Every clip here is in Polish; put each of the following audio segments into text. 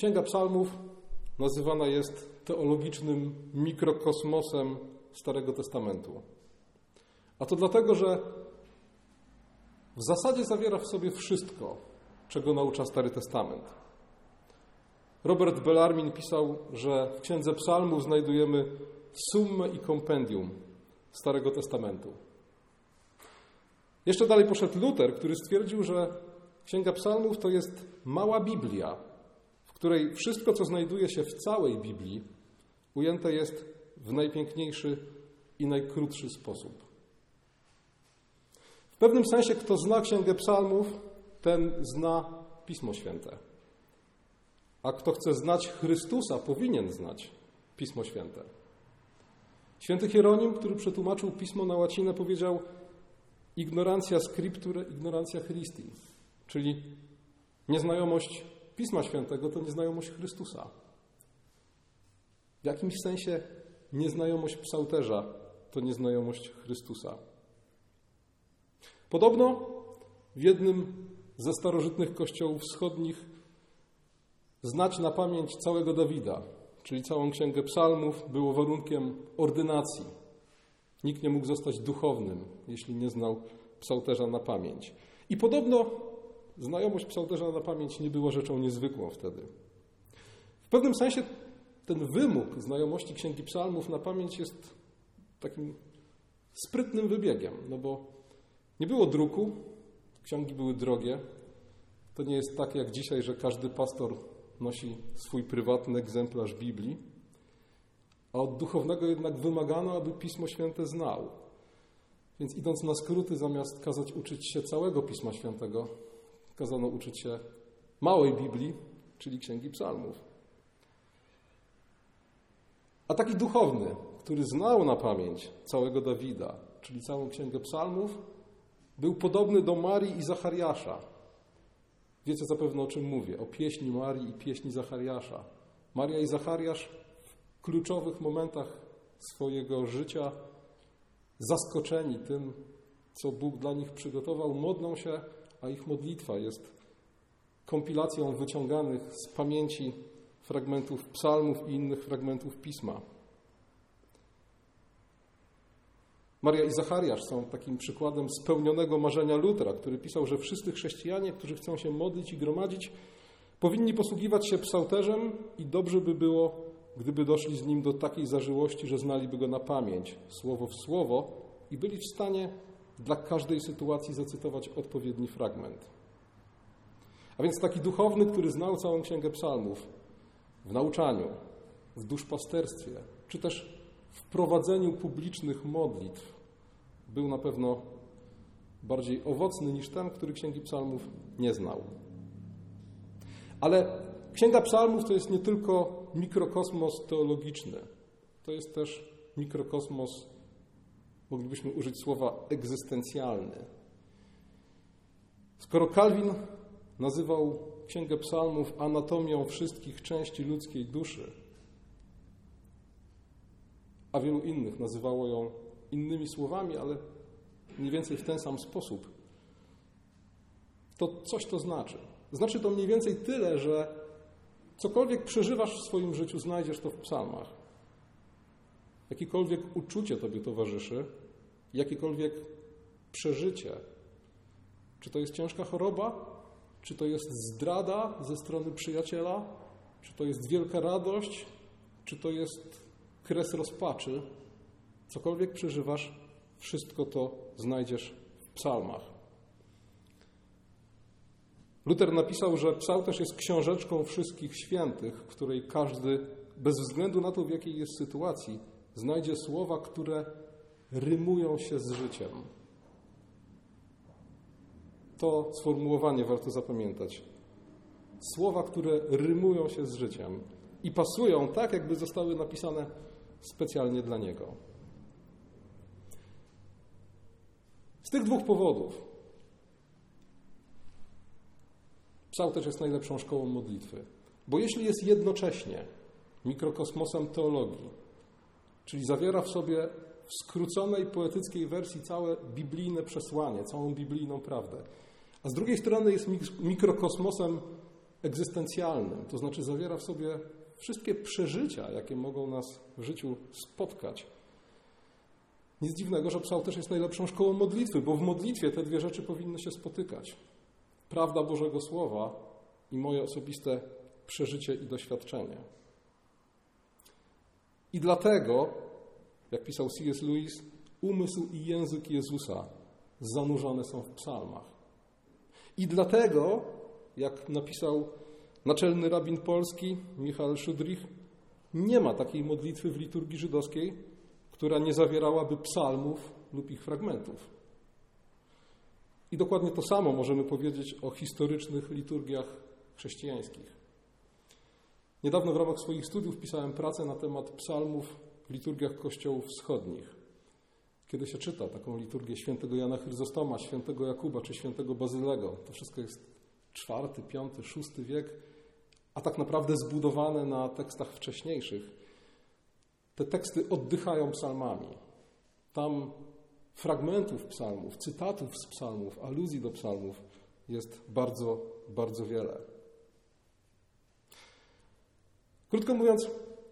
Księga Psalmów nazywana jest teologicznym mikrokosmosem Starego Testamentu. A to dlatego, że w zasadzie zawiera w sobie wszystko, czego naucza Stary Testament. Robert Bellarmin pisał, że w Księdze Psalmów znajdujemy summę i kompendium Starego Testamentu. Jeszcze dalej poszedł Luther, który stwierdził, że Księga Psalmów to jest mała Biblia, której wszystko, co znajduje się w całej Biblii, ujęte jest w najpiękniejszy i najkrótszy sposób. W pewnym sensie, kto zna Księgę Psalmów, ten zna Pismo Święte. A kto chce znać Chrystusa, powinien znać Pismo Święte. Święty Hieronim, który przetłumaczył pismo na łacinę, powiedział: Ignorancja scripture, ignorancja Christi, czyli nieznajomość Pisma Świętego to nieznajomość Chrystusa. W jakimś sensie nieznajomość psałterza to nieznajomość Chrystusa. Podobno w jednym ze starożytnych kościołów wschodnich znać na pamięć całego Dawida, czyli całą księgę psalmów, było warunkiem ordynacji. Nikt nie mógł zostać duchownym, jeśli nie znał psałterza na pamięć. I podobno znajomość psałterza na pamięć nie była rzeczą niezwykłą wtedy. W pewnym sensie ten wymóg znajomości księgi psalmów na pamięć jest takim sprytnym wybiegiem, no bo nie było druku, księgi były drogie. To nie jest tak jak dzisiaj, że każdy pastor nosi swój prywatny egzemplarz Biblii, a od duchownego jednak wymagano, aby Pismo Święte znał. Więc idąc na skróty, zamiast kazać uczyć się całego Pisma Świętego, kazano uczyć się małej Biblii, czyli Księgi Psalmów. A taki duchowny, który znał na pamięć całego Dawida, czyli całą Księgę Psalmów, był podobny do Marii i Zachariasza. Wiecie zapewne o czym mówię, o pieśni Marii i pieśni Zachariasza. Maria i Zachariasz w kluczowych momentach swojego życia, zaskoczeni tym, co Bóg dla nich przygotował, modlą się, a ich modlitwa jest kompilacją wyciąganych z pamięci fragmentów psalmów i innych fragmentów pisma. Maria i Zachariasz są takim przykładem spełnionego marzenia Lutra, który pisał, że wszyscy chrześcijanie, którzy chcą się modlić i gromadzić, powinni posługiwać się psałterzem i dobrze by było, gdyby doszli z nim do takiej zażyłości, że znaliby go na pamięć, słowo w słowo i byli w stanie dla każdej sytuacji zacytować odpowiedni fragment. A więc taki duchowny, który znał całą księgę psalmów w nauczaniu, w duszpasterstwie, czy też w prowadzeniu publicznych modlitw był na pewno bardziej owocny niż ten, który Księgi Psalmów nie znał. Ale Księga Psalmów to jest nie tylko mikrokosmos teologiczny, to jest też mikrokosmos, moglibyśmy użyć słowa egzystencjalny. Skoro Kalwin nazywał Księgę Psalmów anatomią wszystkich części ludzkiej duszy, a wielu innych nazywało ją innymi słowami, ale mniej więcej w ten sam sposób. To coś to znaczy. Znaczy to mniej więcej tyle, że cokolwiek przeżywasz w swoim życiu, znajdziesz to w psalmach. Jakiekolwiek uczucie Tobie towarzyszy, jakiekolwiek przeżycie, czy to jest ciężka choroba, czy to jest zdrada ze strony przyjaciela, czy to jest wielka radość, czy to jest kres rozpaczy, cokolwiek przeżywasz, wszystko to znajdziesz w psalmach. Luther napisał, że psał też jest książeczką wszystkich świętych, której każdy, bez względu na to, w jakiej jest sytuacji, znajdzie słowa, które rymują się z życiem. To sformułowanie warto zapamiętać. Słowa, które rymują się z życiem i pasują tak, jakby zostały napisane specjalnie dla Niego. Z tych dwóch powodów Psał też jest najlepszą szkołą modlitwy. Bo jeśli jest jednocześnie mikrokosmosem teologii, czyli zawiera w sobie w skróconej poetyckiej wersji całe biblijne przesłanie, całą biblijną prawdę, a z drugiej strony jest mikrokosmosem egzystencjalnym, to znaczy zawiera w sobie wszystkie przeżycia, jakie mogą nas w życiu spotkać. Nic dziwnego, że psał też jest najlepszą szkołą modlitwy, bo w modlitwie te dwie rzeczy powinny się spotykać. Prawda Bożego Słowa i moje osobiste przeżycie i doświadczenie. I dlatego, jak pisał C.S. Lewis, umysł i język Jezusa zanurzone są w psalmach. I dlatego, jak napisał naczelny rabin polski Michał Szudrich, nie ma takiej modlitwy w liturgii żydowskiej, która nie zawierałaby psalmów lub ich fragmentów. I dokładnie to samo możemy powiedzieć o historycznych liturgiach chrześcijańskich. Niedawno w ramach swoich studiów pisałem pracę na temat psalmów w liturgiach kościołów wschodnich. Kiedy się czyta taką liturgię świętego Jana Chryzostoma, świętego Jakuba czy świętego Bazylego, to wszystko jest czwarty, piąty, szósty wiek, a tak naprawdę zbudowane na tekstach wcześniejszych. Te teksty oddychają psalmami. Tam fragmentów psalmów, cytatów z psalmów, aluzji do psalmów jest bardzo, bardzo wiele. Krótko mówiąc,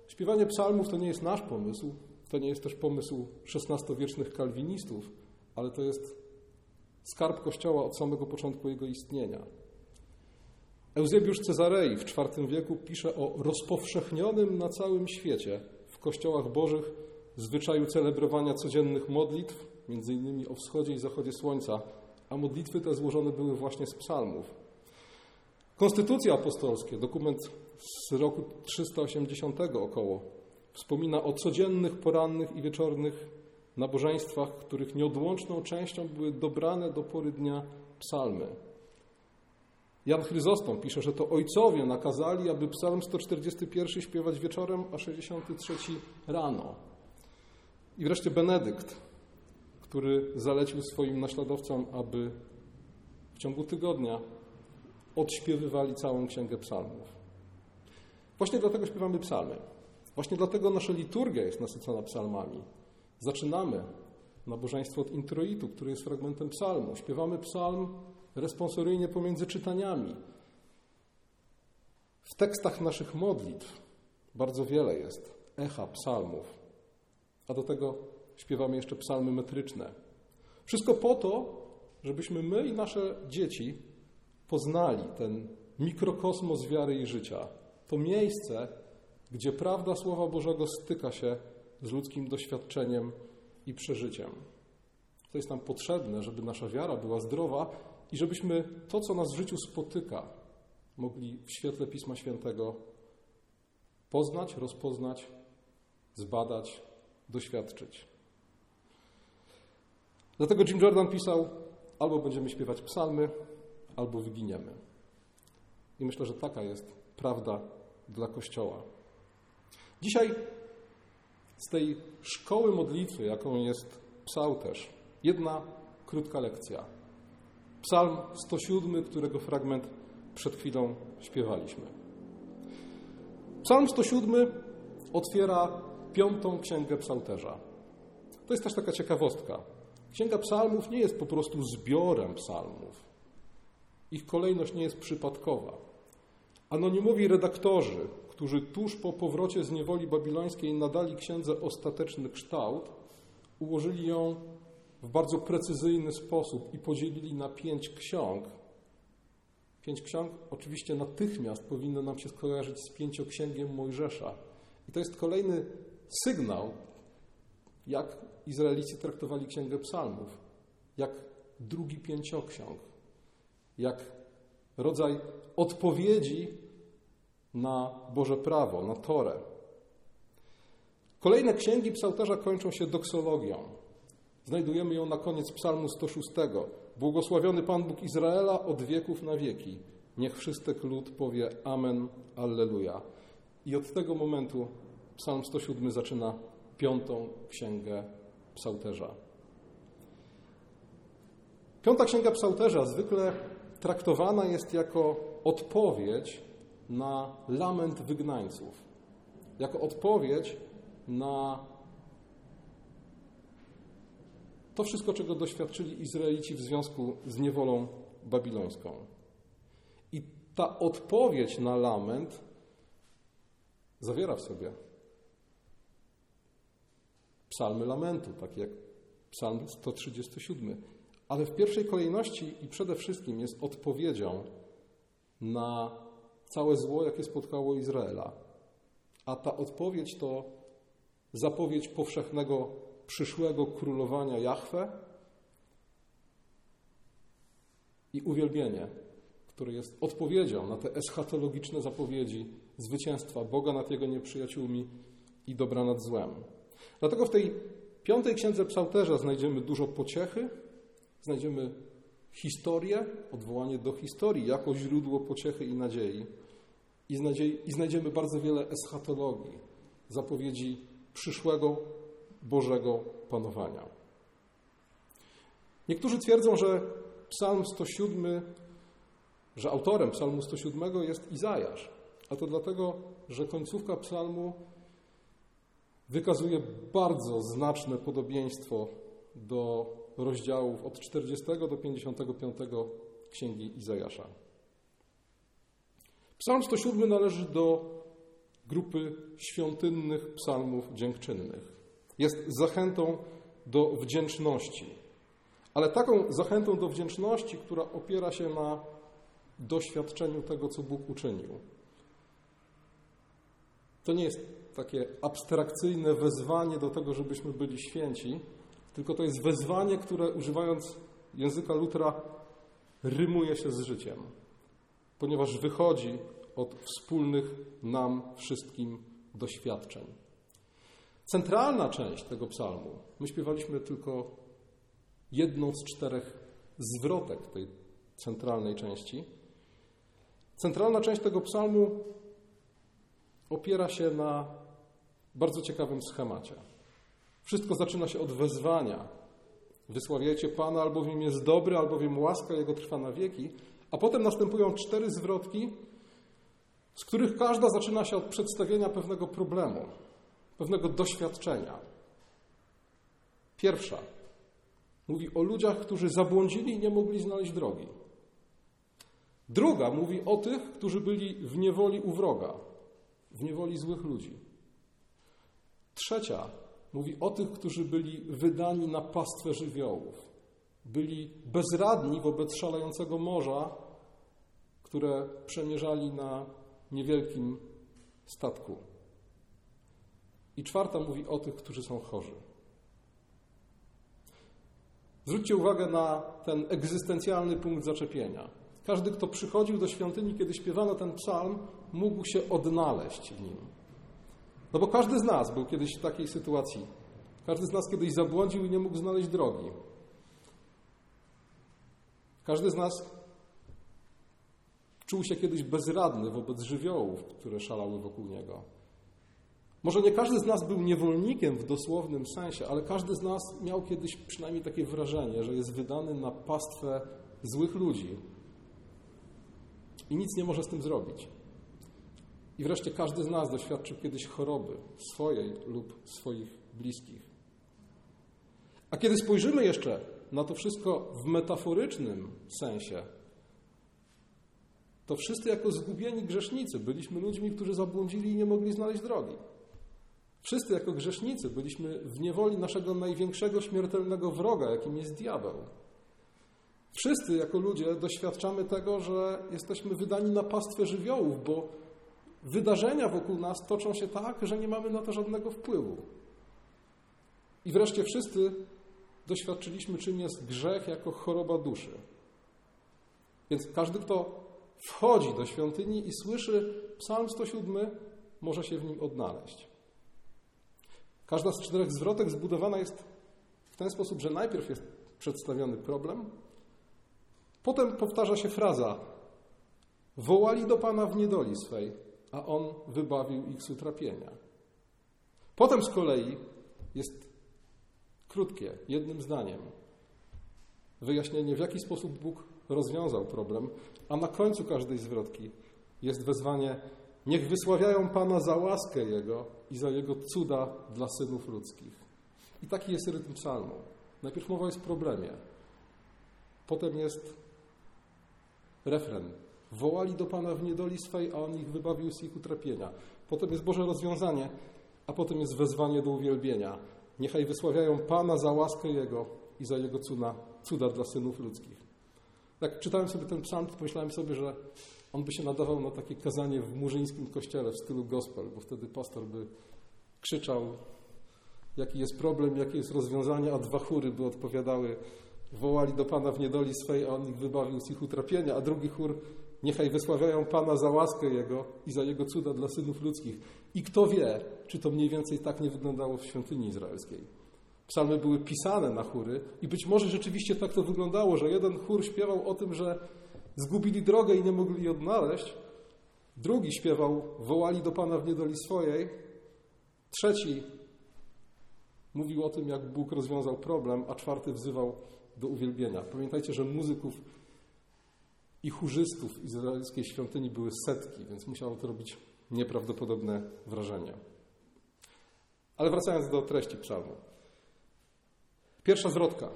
śpiewanie psalmów to nie jest nasz pomysł, to nie jest też pomysł XVI-wiecznych kalwinistów, ale to jest skarb Kościoła od samego początku jego istnienia. Eusebiusz Cezarei w IV wieku pisze o rozpowszechnionym na całym świecie w kościołach bożych zwyczaju celebrowania codziennych modlitw, między innymi o wschodzie i zachodzie słońca, a modlitwy te złożone były właśnie z psalmów. Konstytucja apostolskie, dokument z roku 380 około, wspomina o codziennych, porannych i wieczornych nabożeństwach, których nieodłączną częścią były dobrane do pory dnia psalmy. Jan Chryzostom pisze, że to ojcowie nakazali, aby psalm 141 śpiewać wieczorem, a 63 rano. I wreszcie Benedykt, który zalecił swoim naśladowcom, aby w ciągu tygodnia odśpiewywali całą księgę psalmów. Właśnie dlatego śpiewamy psalmy. Właśnie dlatego nasza liturgia jest nasycona psalmami. Zaczynamy nabożeństwo od introitu, który jest fragmentem psalmu. Śpiewamy psalm responsoryjnie pomiędzy czytaniami. W tekstach naszych modlitw bardzo wiele jest echa psalmów, a do tego śpiewamy jeszcze psalmy metryczne. Wszystko po to, żebyśmy my i nasze dzieci poznali ten mikrokosmos wiary i życia. To miejsce, gdzie prawda Słowa Bożego styka się z ludzkim doświadczeniem i przeżyciem. To jest nam potrzebne, żeby nasza wiara była zdrowa i żebyśmy to, co nas w życiu spotyka, mogli w świetle Pisma Świętego poznać, rozpoznać, zbadać, doświadczyć. Dlatego Jim Jordan pisał: albo będziemy śpiewać psalmy, albo wyginiemy. I myślę, że taka jest prawda dla Kościoła. Dzisiaj z tej szkoły modlitwy, jaką jest psałterz, jedna krótka lekcja. Psalm 107, którego fragment przed chwilą śpiewaliśmy. Psalm 107 otwiera piątą księgę psałterza. To jest też taka ciekawostka. Księga psalmów nie jest po prostu zbiorem psalmów. Ich kolejność nie jest przypadkowa. Anonimowi redaktorzy, którzy tuż po powrocie z niewoli babilońskiej nadali księdze ostateczny kształt, ułożyli ją w bardzo precyzyjny sposób i podzielili na pięć ksiąg. Pięć ksiąg oczywiście natychmiast powinno nam się skojarzyć z pięcioksięgiem Mojżesza. I to jest kolejny sygnał, jak Izraelici traktowali Księgę Psalmów, jak drugi pięcioksiąg, jak rodzaj odpowiedzi na Boże prawo, na Torę. Kolejne księgi psaltarza kończą się doksologią. Znajdujemy ją na koniec psalmu 106. Błogosławiony Pan Bóg Izraela od wieków na wieki. Niech wszystek lud powie Amen, Alleluja. I od tego momentu psalm 107 zaczyna piątą księgę psalterza. Piąta księga psalterza zwykle traktowana jest jako odpowiedź na lament wygnańców, jako odpowiedź na to wszystko, czego doświadczyli Izraelici w związku z niewolą babilońską. I ta odpowiedź na lament zawiera w sobie psalmy lamentu, takie jak psalm 137. Ale w pierwszej kolejności i przede wszystkim jest odpowiedzią na całe zło, jakie spotkało Izraela. A ta odpowiedź to zapowiedź powszechnego przyszłego królowania Jahwe i uwielbienie, które jest odpowiedzią na te eschatologiczne zapowiedzi zwycięstwa Boga nad Jego nieprzyjaciółmi i dobra nad złem. Dlatego w tej piątej księdze Psałterza znajdziemy dużo pociechy, znajdziemy historię, odwołanie do historii jako źródło pociechy i nadziei. I, i znajdziemy bardzo wiele eschatologii, zapowiedzi przyszłego Bożego panowania. Niektórzy twierdzą, że Psalm 107, że autorem Psalmu 107 jest Izajasz. A to dlatego, że końcówka psalmu wykazuje bardzo znaczne podobieństwo do rozdziałów od 40 do 55 Księgi Izajasza. Psalm 107 należy do grupy świątynnych psalmów dziękczynnych. Jest zachętą do wdzięczności, ale taką zachętą do wdzięczności, która opiera się na doświadczeniu tego, co Bóg uczynił. To nie jest takie abstrakcyjne wezwanie do tego, żebyśmy byli święci, tylko to jest wezwanie, które używając języka Lutra rymuje się z życiem, ponieważ wychodzi od wspólnych nam wszystkim doświadczeń. Centralna część tego psalmu, my śpiewaliśmy tylko jedną z czterech zwrotek tej centralnej części. Centralna część tego psalmu opiera się na bardzo ciekawym schemacie. Wszystko zaczyna się od wezwania. Wysławiajcie Pana, albowiem jest dobry, albowiem łaska Jego trwa na wieki. A potem następują cztery zwrotki, z których każda zaczyna się od przedstawienia pewnego problemu, pewnego doświadczenia. Pierwsza mówi o ludziach, którzy zabłądzili i nie mogli znaleźć drogi. Druga mówi o tych, którzy byli w niewoli u wroga, w niewoli złych ludzi. Trzecia mówi o tych, którzy byli wydani na pastwę żywiołów. Byli bezradni wobec szalejącego morza, które przemierzali na niewielkim statku. I czwarta mówi o tych, którzy są chorzy. Zwróćcie uwagę na ten egzystencjalny punkt zaczepienia. Każdy, kto przychodził do świątyni, kiedy śpiewano ten psalm, mógł się odnaleźć w nim. No bo każdy z nas był kiedyś w takiej sytuacji. Każdy z nas kiedyś zabłądził i nie mógł znaleźć drogi. Każdy z nas czuł się kiedyś bezradny wobec żywiołów, które szalały wokół niego. Może nie każdy z nas był niewolnikiem w dosłownym sensie, ale każdy z nas miał kiedyś przynajmniej takie wrażenie, że jest wydany na pastwę złych ludzi i nic nie może z tym zrobić. I wreszcie każdy z nas doświadczył kiedyś choroby swojej lub swoich bliskich. A kiedy spojrzymy jeszcze na to wszystko w metaforycznym sensie, to wszyscy jako zgubieni grzesznicy byliśmy ludźmi, którzy zabłądzili i nie mogli znaleźć drogi. Wszyscy jako grzesznicy byliśmy w niewoli naszego największego śmiertelnego wroga, jakim jest diabeł. Wszyscy jako ludzie doświadczamy tego, że jesteśmy wydani na pastwę żywiołów, bo wydarzenia wokół nas toczą się tak, że nie mamy na to żadnego wpływu. I wreszcie wszyscy doświadczyliśmy, czym jest grzech jako choroba duszy. Więc każdy, kto wchodzi do świątyni i słyszy Psalm 107, może się w nim odnaleźć. Każda z czterech zwrotek zbudowana jest w ten sposób, że najpierw jest przedstawiony problem, potem powtarza się fraza: Wołali do Pana w niedoli swej, a On wybawił ich z utrapienia. Potem z kolei jest krótkie, jednym zdaniem, wyjaśnienie, w jaki sposób Bóg rozwiązał problem, a na końcu każdej zwrotki jest wezwanie: Niech wysławiają Pana za łaskę Jego i za Jego cuda dla synów ludzkich. I taki jest rytm psalmu. Najpierw mowa jest o problemie, potem jest refren, Wołali do Pana w niedoli swej, a On ich wybawił z ich utrapienia. Potem jest Boże rozwiązanie, a potem jest wezwanie do uwielbienia. Niechaj wysławiają Pana za łaskę Jego i za Jego cuda, cuda dla synów ludzkich. Jak czytałem sobie ten psalm, to pomyślałem sobie, że on by się nadawał na takie kazanie w murzyńskim kościele w stylu gospel, bo wtedy pastor by krzyczał, jaki jest problem, jakie jest rozwiązanie, a dwa chóry by odpowiadały, wołali do Pana w niedoli swej, a On ich wybawił z ich utrapienia, a drugi chór, niechaj wysławiają Pana za łaskę Jego i za Jego cuda dla synów ludzkich. I kto wie, czy to mniej więcej tak nie wyglądało w świątyni izraelskiej. Psalmy były pisane na chóry i być może rzeczywiście tak to wyglądało, że jeden chór śpiewał o tym, że zgubili drogę i nie mogli jej odnaleźć. Drugi śpiewał, wołali do Pana w niedoli swojej. Trzeci mówił o tym, jak Bóg rozwiązał problem, a czwarty wzywał do uwielbienia. Pamiętajcie, że muzyków i chórzystów izraelskiej świątyni były setki, więc musiało to robić nieprawdopodobne wrażenie. Ale wracając do treści psalmu. Pierwsza zwrotka.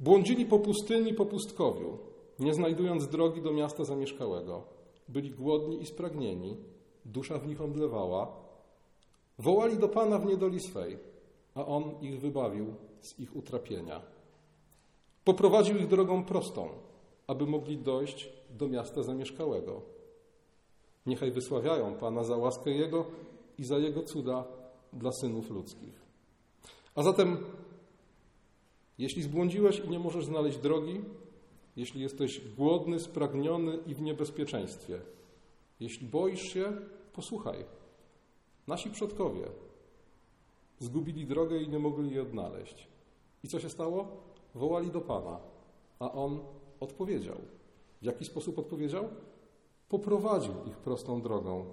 Błądzili po pustyni, po pustkowiu, nie znajdując drogi do miasta zamieszkałego. Byli głodni i spragnieni, dusza w nich omdlewała. Wołali do Pana w niedoli swej, a On ich wybawił z ich utrapienia. Poprowadził ich drogą prostą, aby mogli dojść do miasta zamieszkałego. Niechaj wysławiają Pana za łaskę Jego i za Jego cuda dla synów ludzkich. A zatem, jeśli zbłądziłeś i nie możesz znaleźć drogi, jeśli jesteś głodny, spragniony i w niebezpieczeństwie, jeśli boisz się, posłuchaj. Nasi przodkowie zgubili drogę i nie mogli jej odnaleźć. I co się stało? Wołali do Pana, a On odpowiedział. W jaki sposób odpowiedział? Poprowadził ich prostą drogą,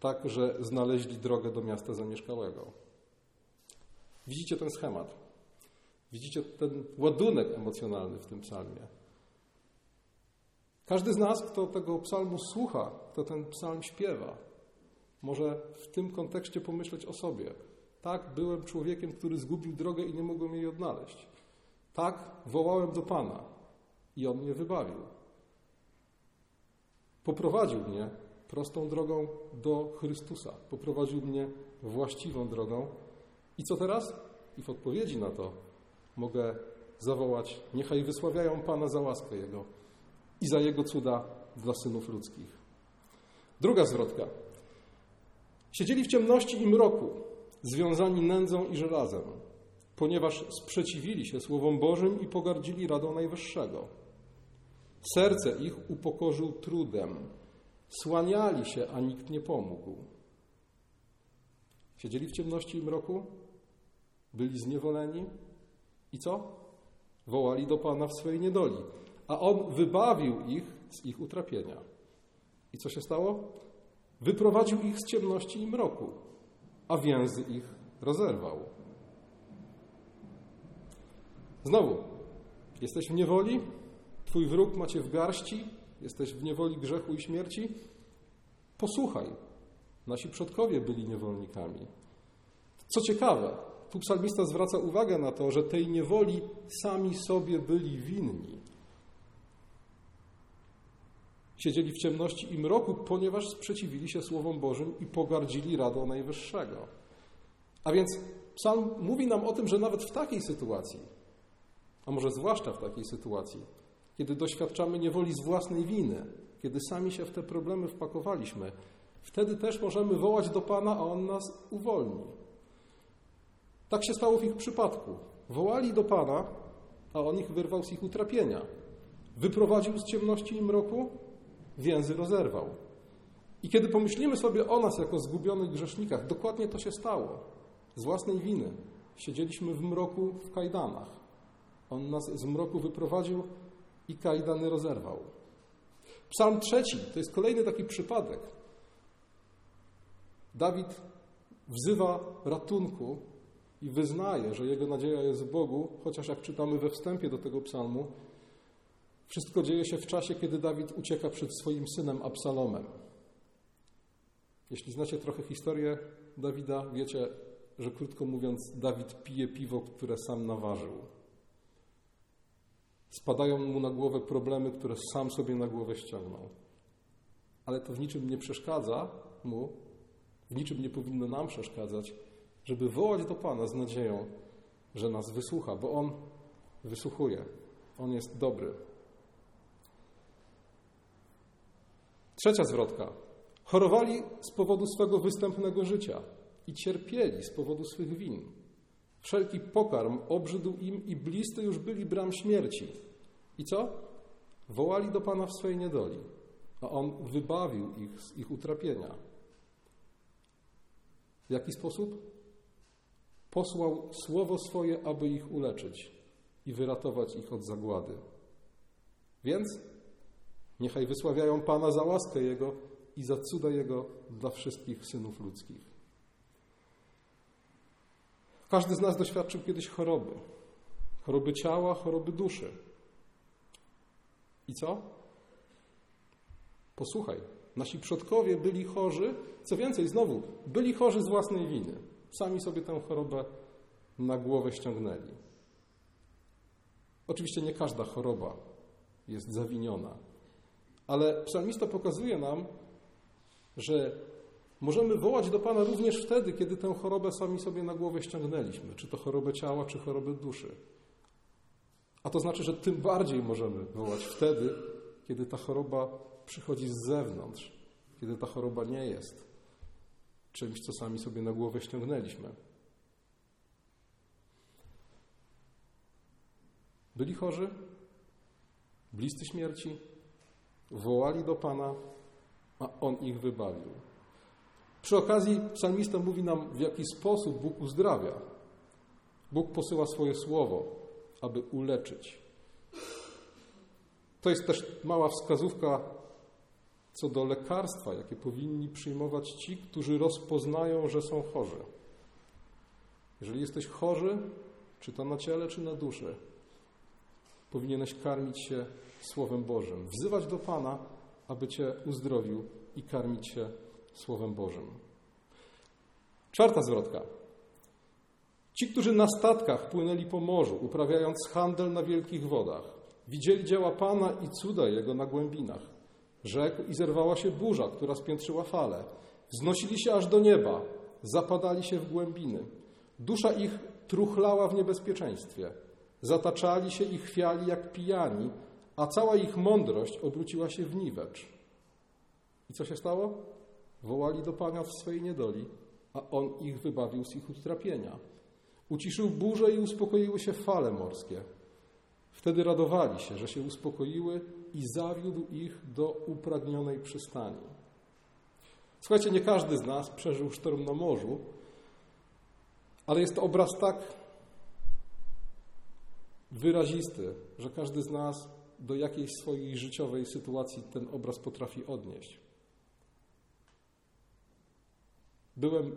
tak, że znaleźli drogę do miasta zamieszkałego. Widzicie ten schemat. Widzicie ten ładunek emocjonalny w tym psalmie. Każdy z nas, kto tego psalmu słucha, kto ten psalm śpiewa, może w tym kontekście pomyśleć o sobie. Tak, byłem człowiekiem, który zgubił drogę i nie mogłem jej odnaleźć. Tak, wołałem do Pana i On mnie wybawił. Poprowadził mnie prostą drogą do Chrystusa. Poprowadził mnie właściwą drogą. I co teraz? I w odpowiedzi na to mogę zawołać: Niechaj wysławiają Pana za łaskę Jego i za Jego cuda dla synów ludzkich. Druga zwrotka. Siedzieli w ciemności i mroku, związani nędzą i żelazem, ponieważ sprzeciwili się Słowom Bożym i pogardzili radą Najwyższego. Serce ich upokorzył trudem, słaniali się, a nikt nie pomógł. Siedzieli w ciemności i mroku, byli zniewoleni i co? Wołali do Pana w swojej niedoli a On wybawił ich z ich utrapienia. I co się stało? Wyprowadził ich z ciemności i mroku, a więzy ich rozerwał. Znowu, jesteś w niewoli, twój wróg macie w garści, jesteś w niewoli grzechu i śmierci. Posłuchaj, nasi przodkowie byli niewolnikami. Co ciekawe, tu psalmista zwraca uwagę na to, że tej niewoli sami sobie byli winni. Siedzieli w ciemności i mroku, ponieważ sprzeciwili się Słowom Bożym i pogardzili radą Najwyższego. A więc Psalm mówi nam o tym, że nawet w takiej sytuacji, a może zwłaszcza w takiej sytuacji, kiedy doświadczamy niewoli z własnej winy, kiedy sami się w te problemy wpakowaliśmy, wtedy też możemy wołać do Pana, a On nas uwolni. Tak się stało w ich przypadku. Wołali do Pana, a On ich wyrwał z ich utrapienia. Wyprowadził z ciemności i mroku, więzy rozerwał. I kiedy pomyślimy sobie o nas jako zgubionych grzesznikach, dokładnie to się stało. Z własnej winy siedzieliśmy w mroku w kajdanach. On nas z mroku wyprowadził i kajdany rozerwał. Psalm trzeci to jest kolejny taki przypadek. Dawid wzywa ratunku i wyznaje, że jego nadzieja jest w Bogu, chociaż jak czytamy we wstępie do tego psalmu, wszystko dzieje się w czasie, kiedy Dawid ucieka przed swoim synem Absalomem. Jeśli znacie trochę historię Dawida, wiecie, że krótko mówiąc, Dawid pije piwo, które sam nawarzył. Spadają mu na głowę problemy, które sam sobie na głowę ściągnął. Ale to w niczym nie przeszkadza mu, w niczym nie powinno nam przeszkadzać, żeby wołać do Pana z nadzieją, że nas wysłucha, bo On wysłuchuje. On jest dobry. Trzecia zwrotka. Chorowali z powodu swego występnego życia i cierpieli z powodu swych win. Wszelki pokarm obrzydł im i bliscy już byli bram śmierci. I co? Wołali do Pana w swej niedoli, a On wybawił ich z ich utrapienia. W jaki sposób? Posłał słowo swoje, aby ich uleczyć i wyratować ich od zagłady. Więc niechaj wysławiają Pana za łaskę Jego i za cuda Jego dla wszystkich synów ludzkich. Każdy z nas doświadczył kiedyś choroby. Choroby ciała, choroby duszy. I co? Posłuchaj, nasi przodkowie byli chorzy, co więcej, znowu, byli chorzy z własnej winy. Sami sobie tę chorobę na głowę ściągnęli. Oczywiście nie każda choroba jest zawiniona, ale psalmista pokazuje nam, że możemy wołać do Pana również wtedy, kiedy tę chorobę sami sobie na głowę ściągnęliśmy, czy to chorobę ciała, czy chorobę duszy. A to znaczy, że tym bardziej możemy wołać wtedy, kiedy ta choroba przychodzi z zewnątrz, kiedy ta choroba nie jest czymś, co sami sobie na głowę ściągnęliśmy. Byli chorzy, bliscy śmierci, wołali do Pana, a On ich wybawił. Przy okazji psalmista mówi nam, w jaki sposób Bóg uzdrawia. Bóg posyła swoje słowo, aby uleczyć. To jest też mała wskazówka co do lekarstwa, jakie powinni przyjmować ci, którzy rozpoznają, że są chorzy. Jeżeli jesteś chory, czy to na ciele, czy na duszy, powinieneś karmić się Słowem Bożym, wzywać do Pana, aby Cię uzdrowił i karmić się Słowem Bożym. Czwarta zwrotka. Ci, którzy na statkach płynęli po morzu, uprawiając handel na wielkich wodach, widzieli dzieła Pana i cuda Jego na głębinach. Rzekł i zerwała się burza, która spiętrzyła fale. Wznosili się aż do nieba, zapadali się w głębiny. Dusza ich truchlała w niebezpieczeństwie. Zataczali się i chwiali jak pijani, a cała ich mądrość obróciła się w niwecz. I co się stało? Wołali do Pana w swojej niedoli, a On ich wybawił z ich utrapienia. Uciszył burzę i uspokoiły się fale morskie. Wtedy radowali się, że się uspokoiły i zawiódł ich do upragnionej przystani. Słuchajcie, nie każdy z nas przeżył sztorm na morzu, ale jest to obraz tak wyrazisty, że każdy z nas do jakiejś swojej życiowej sytuacji ten obraz potrafi odnieść. Byłem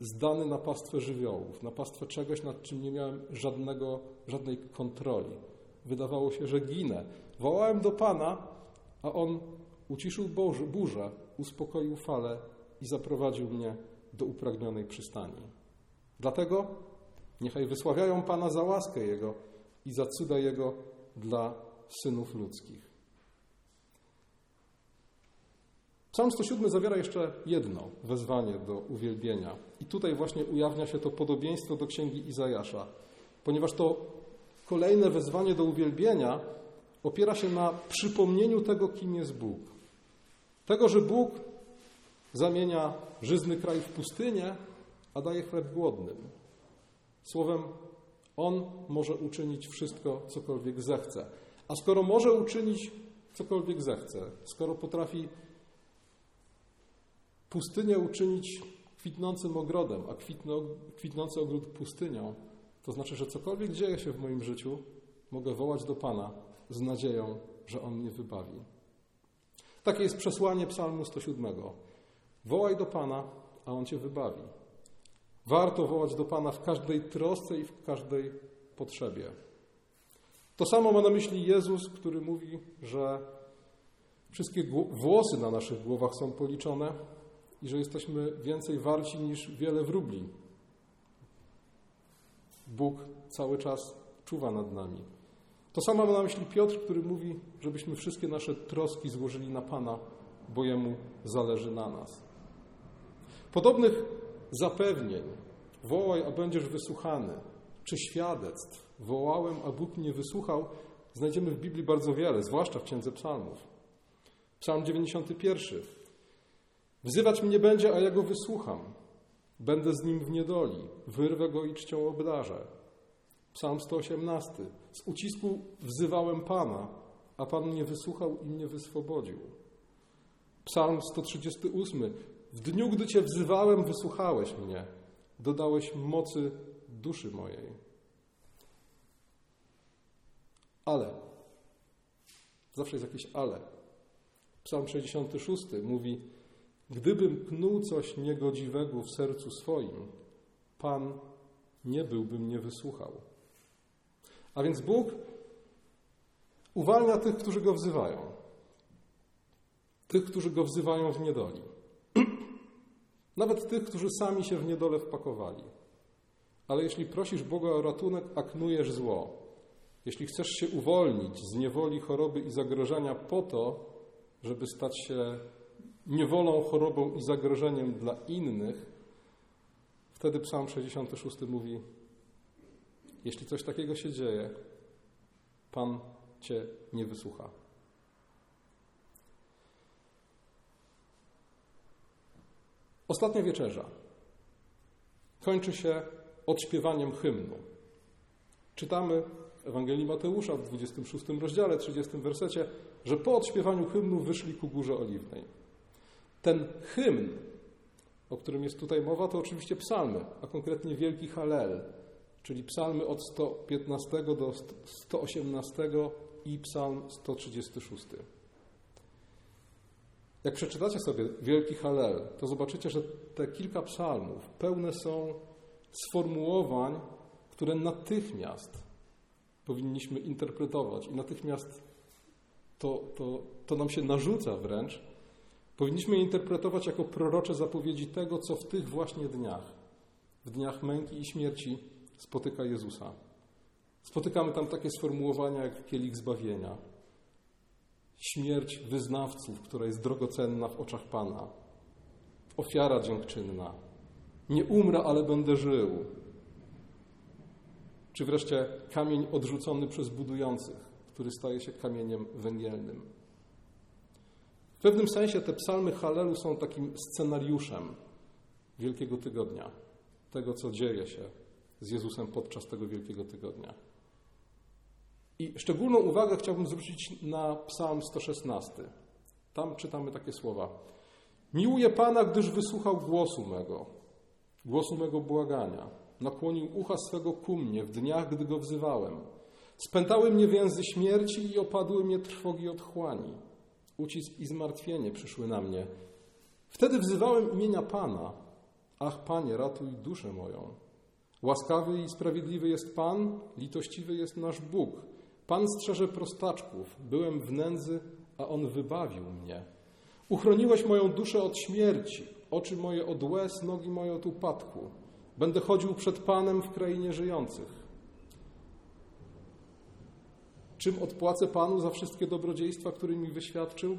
zdany na pastwę żywiołów, na pastwę czegoś, nad czym nie miałem żadnego, żadnej kontroli. Wydawało się, że ginę. Wołałem do Pana, a On uciszył burzę, uspokoił falę i zaprowadził mnie do upragnionej przystani. Dlatego niechaj wysławiają Pana za łaskę Jego i za cuda Jego dla synów ludzkich. Psalm 107 zawiera jeszcze jedno wezwanie do uwielbienia. I tutaj właśnie ujawnia się to podobieństwo do księgi Izajasza, ponieważ to kolejne wezwanie do uwielbienia opiera się na przypomnieniu tego, kim jest Bóg. Tego, że Bóg zamienia żyzny kraj w pustynię, a daje chleb głodnym. Słowem, On może uczynić wszystko, cokolwiek zechce. A skoro może uczynić cokolwiek zechce, skoro potrafi pustynię uczynić kwitnącym ogrodem, a kwitnący ogród pustynią, to znaczy, że cokolwiek dzieje się w moim życiu, mogę wołać do Pana z nadzieją, że On mnie wybawi. Takie jest przesłanie Psalmu 107. Wołaj do Pana, a On cię wybawi. Warto wołać do Pana w każdej trosce i w każdej potrzebie. To samo ma na myśli Jezus, który mówi, że wszystkie włosy na naszych głowach są policzone i że jesteśmy więcej warci niż wiele wróbli. Bóg cały czas czuwa nad nami. To samo ma na myśli Piotr, który mówi, żebyśmy wszystkie nasze troski złożyli na Pana, bo Jemu zależy na nas. Podobnych zapewnień, wołaj, a będziesz wysłuchany, czy świadectw, wołałem, a Bóg mnie wysłuchał, znajdziemy w Biblii bardzo wiele, zwłaszcza w Księdze Psalmów. Psalm 91. Wzywać mnie będzie, a ja go wysłucham. Będę z nim w niedoli, wyrwę go i czcią obdarzę. Psalm 118. Z ucisku wzywałem Pana, a Pan mnie wysłuchał i mnie wyswobodził. Psalm 138. W dniu, gdy Cię wzywałem, wysłuchałeś mnie. Dodałeś mocy duszy mojej. Ale. Zawsze jest jakieś ale. Psalm 66 mówi: Gdybym knuł coś niegodziwego w sercu swoim, Pan nie byłby mnie wysłuchał. A więc Bóg uwalnia tych, którzy go wzywają. Tych, którzy go wzywają w niedoli. Nawet tych, którzy sami się w niedole wpakowali. Ale jeśli prosisz Boga o ratunek, a knujesz zło, jeśli chcesz się uwolnić z niewoli, choroby i zagrożenia po to, żeby stać się niewolą, chorobą i zagrożeniem dla innych, wtedy Psalm 66 mówi: Jeśli coś takiego się dzieje, Pan Cię nie wysłucha. Ostatnia wieczerza kończy się odśpiewaniem hymnu. Czytamy w Ewangelii Mateusza w 26 rozdziale, 30 wersecie, że po odśpiewaniu hymnu wyszli ku Górze Oliwnej. Ten hymn, o którym jest tutaj mowa, to oczywiście psalmy, a konkretnie Wielki Halel, czyli psalmy od 115 do 118 i psalm 136. Jak przeczytacie sobie Wielki Halel, to zobaczycie, że te kilka psalmów pełne są sformułowań, które natychmiast powinniśmy interpretować i natychmiast to, to, to nam się narzuca wręcz. Powinniśmy je interpretować jako prorocze zapowiedzi tego, co w tych właśnie dniach, w dniach męki i śmierci spotyka Jezusa. Spotykamy tam takie sformułowania jak kielich zbawienia, śmierć wyznawców, która jest drogocenna w oczach Pana, ofiara dziękczynna, nie umrę, ale będę żył, czy wreszcie kamień odrzucony przez budujących, który staje się kamieniem węgielnym. W pewnym sensie te psalmy Halelu są takim scenariuszem Wielkiego Tygodnia, tego, co dzieje się z Jezusem podczas tego Wielkiego Tygodnia. I szczególną uwagę chciałbym zwrócić na Psalm 116. Tam czytamy takie słowa. Miłuję Pana, gdyż wysłuchał głosu mego, głosu mego błagania. Nakłonił ucha swego ku mnie w dniach, gdy go wzywałem. Spętały mnie więzy śmierci i opadły mnie trwogi otchłani. Ucisk i zmartwienie przyszły na mnie. Wtedy wzywałem imienia Pana. Ach, Panie, ratuj duszę moją. Łaskawy i sprawiedliwy jest Pan, litościwy jest nasz Bóg. Pan strzeże prostaczków. Byłem w nędzy, a On wybawił mnie. Uchroniłeś moją duszę od śmierci, oczy moje od łez, nogi moje od upadku. Będę chodził przed Panem w krainie żyjących. Czym odpłacę Panu za wszystkie dobrodziejstwa, które mi wyświadczył?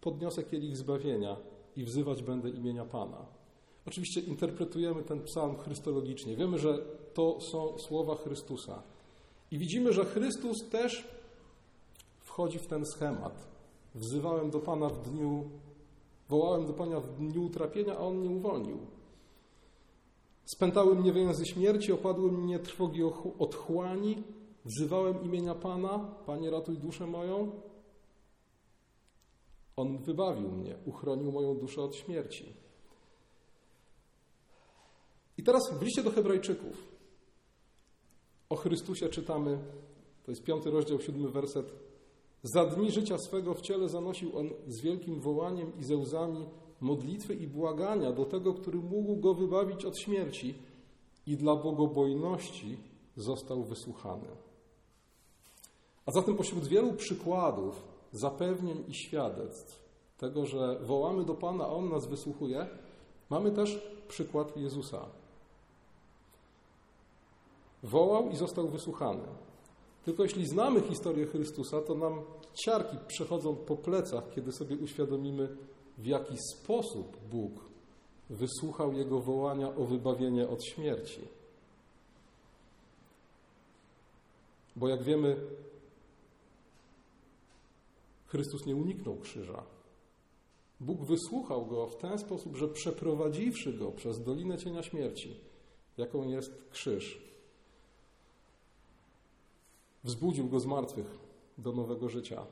Podniosę kielich zbawienia i wzywać będę imienia Pana. Oczywiście interpretujemy ten psalm chrystologicznie. Wiemy, że to są słowa Chrystusa. I widzimy, że Chrystus też wchodzi w ten schemat. Wzywałem do Pana w dniu, wołałem do Pana w dniu utrapienia, a On mnie uwolnił. Spętały mnie więzy śmierci, opadły mnie trwogi otchłani, wzywałem imienia Pana, Panie ratuj duszę moją. On wybawił mnie, uchronił moją duszę od śmierci. I teraz w liście do Hebrajczyków o Chrystusie czytamy, to jest piąty rozdział, siódmy werset. Za dni życia swego w ciele zanosił on z wielkim wołaniem i ze łzami modlitwy i błagania do tego, który mógł go wybawić od śmierci i dla bogobojności został wysłuchany. A zatem pośród wielu przykładów, zapewnień i świadectw tego, że wołamy do Pana, a On nas wysłuchuje, mamy też przykład Jezusa. Wołał i został wysłuchany. Tylko jeśli znamy historię Chrystusa, to nam ciarki przechodzą po plecach, kiedy sobie uświadomimy, w jaki sposób Bóg wysłuchał jego wołania o wybawienie od śmierci. Bo jak wiemy, Chrystus nie uniknął krzyża. Bóg wysłuchał go w ten sposób, że przeprowadziwszy go przez dolinę cienia śmierci, jaką jest krzyż, wzbudził go z martwych do nowego życia.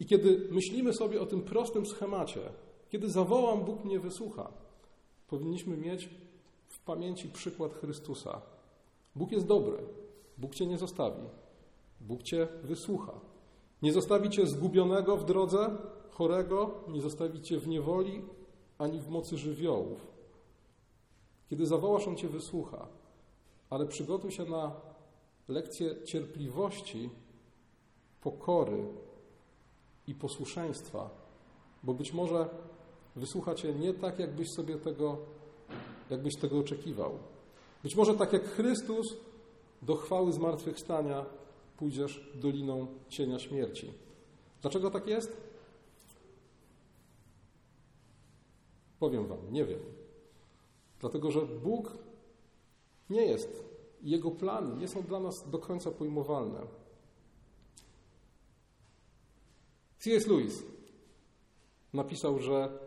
I kiedy myślimy sobie o tym prostym schemacie, kiedy zawołam, Bóg mnie wysłucha, powinniśmy mieć w pamięci przykład Chrystusa. Bóg jest dobry, Bóg cię nie zostawi, Bóg cię wysłucha. Nie zostawi cię zgubionego w drodze, chorego, nie zostawi cię w niewoli ani w mocy żywiołów. Kiedy zawołasz, on cię wysłucha, ale przygotuj się na lekcję cierpliwości, pokory i posłuszeństwa, bo być może wysłucha cię nie tak, jakbyś sobie tego, jakbyś tego oczekiwał. Być może tak jak Chrystus do chwały zmartwychwstania pójdziesz doliną cienia śmierci. Dlaczego tak jest? Powiem Wam, nie wiem. Dlatego, że Bóg nie jest, Jego plany nie są dla nas do końca pojmowalne. C.S. Lewis napisał, że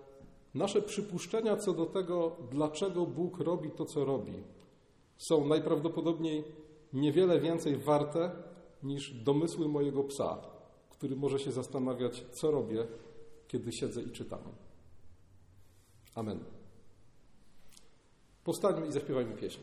nasze przypuszczenia co do tego, dlaczego Bóg robi to, co robi, są najprawdopodobniej niewiele więcej warte niż domysły mojego psa, który może się zastanawiać, co robię, kiedy siedzę i czytam. Amen. Postańmy i zaśpiewajmy pieśń.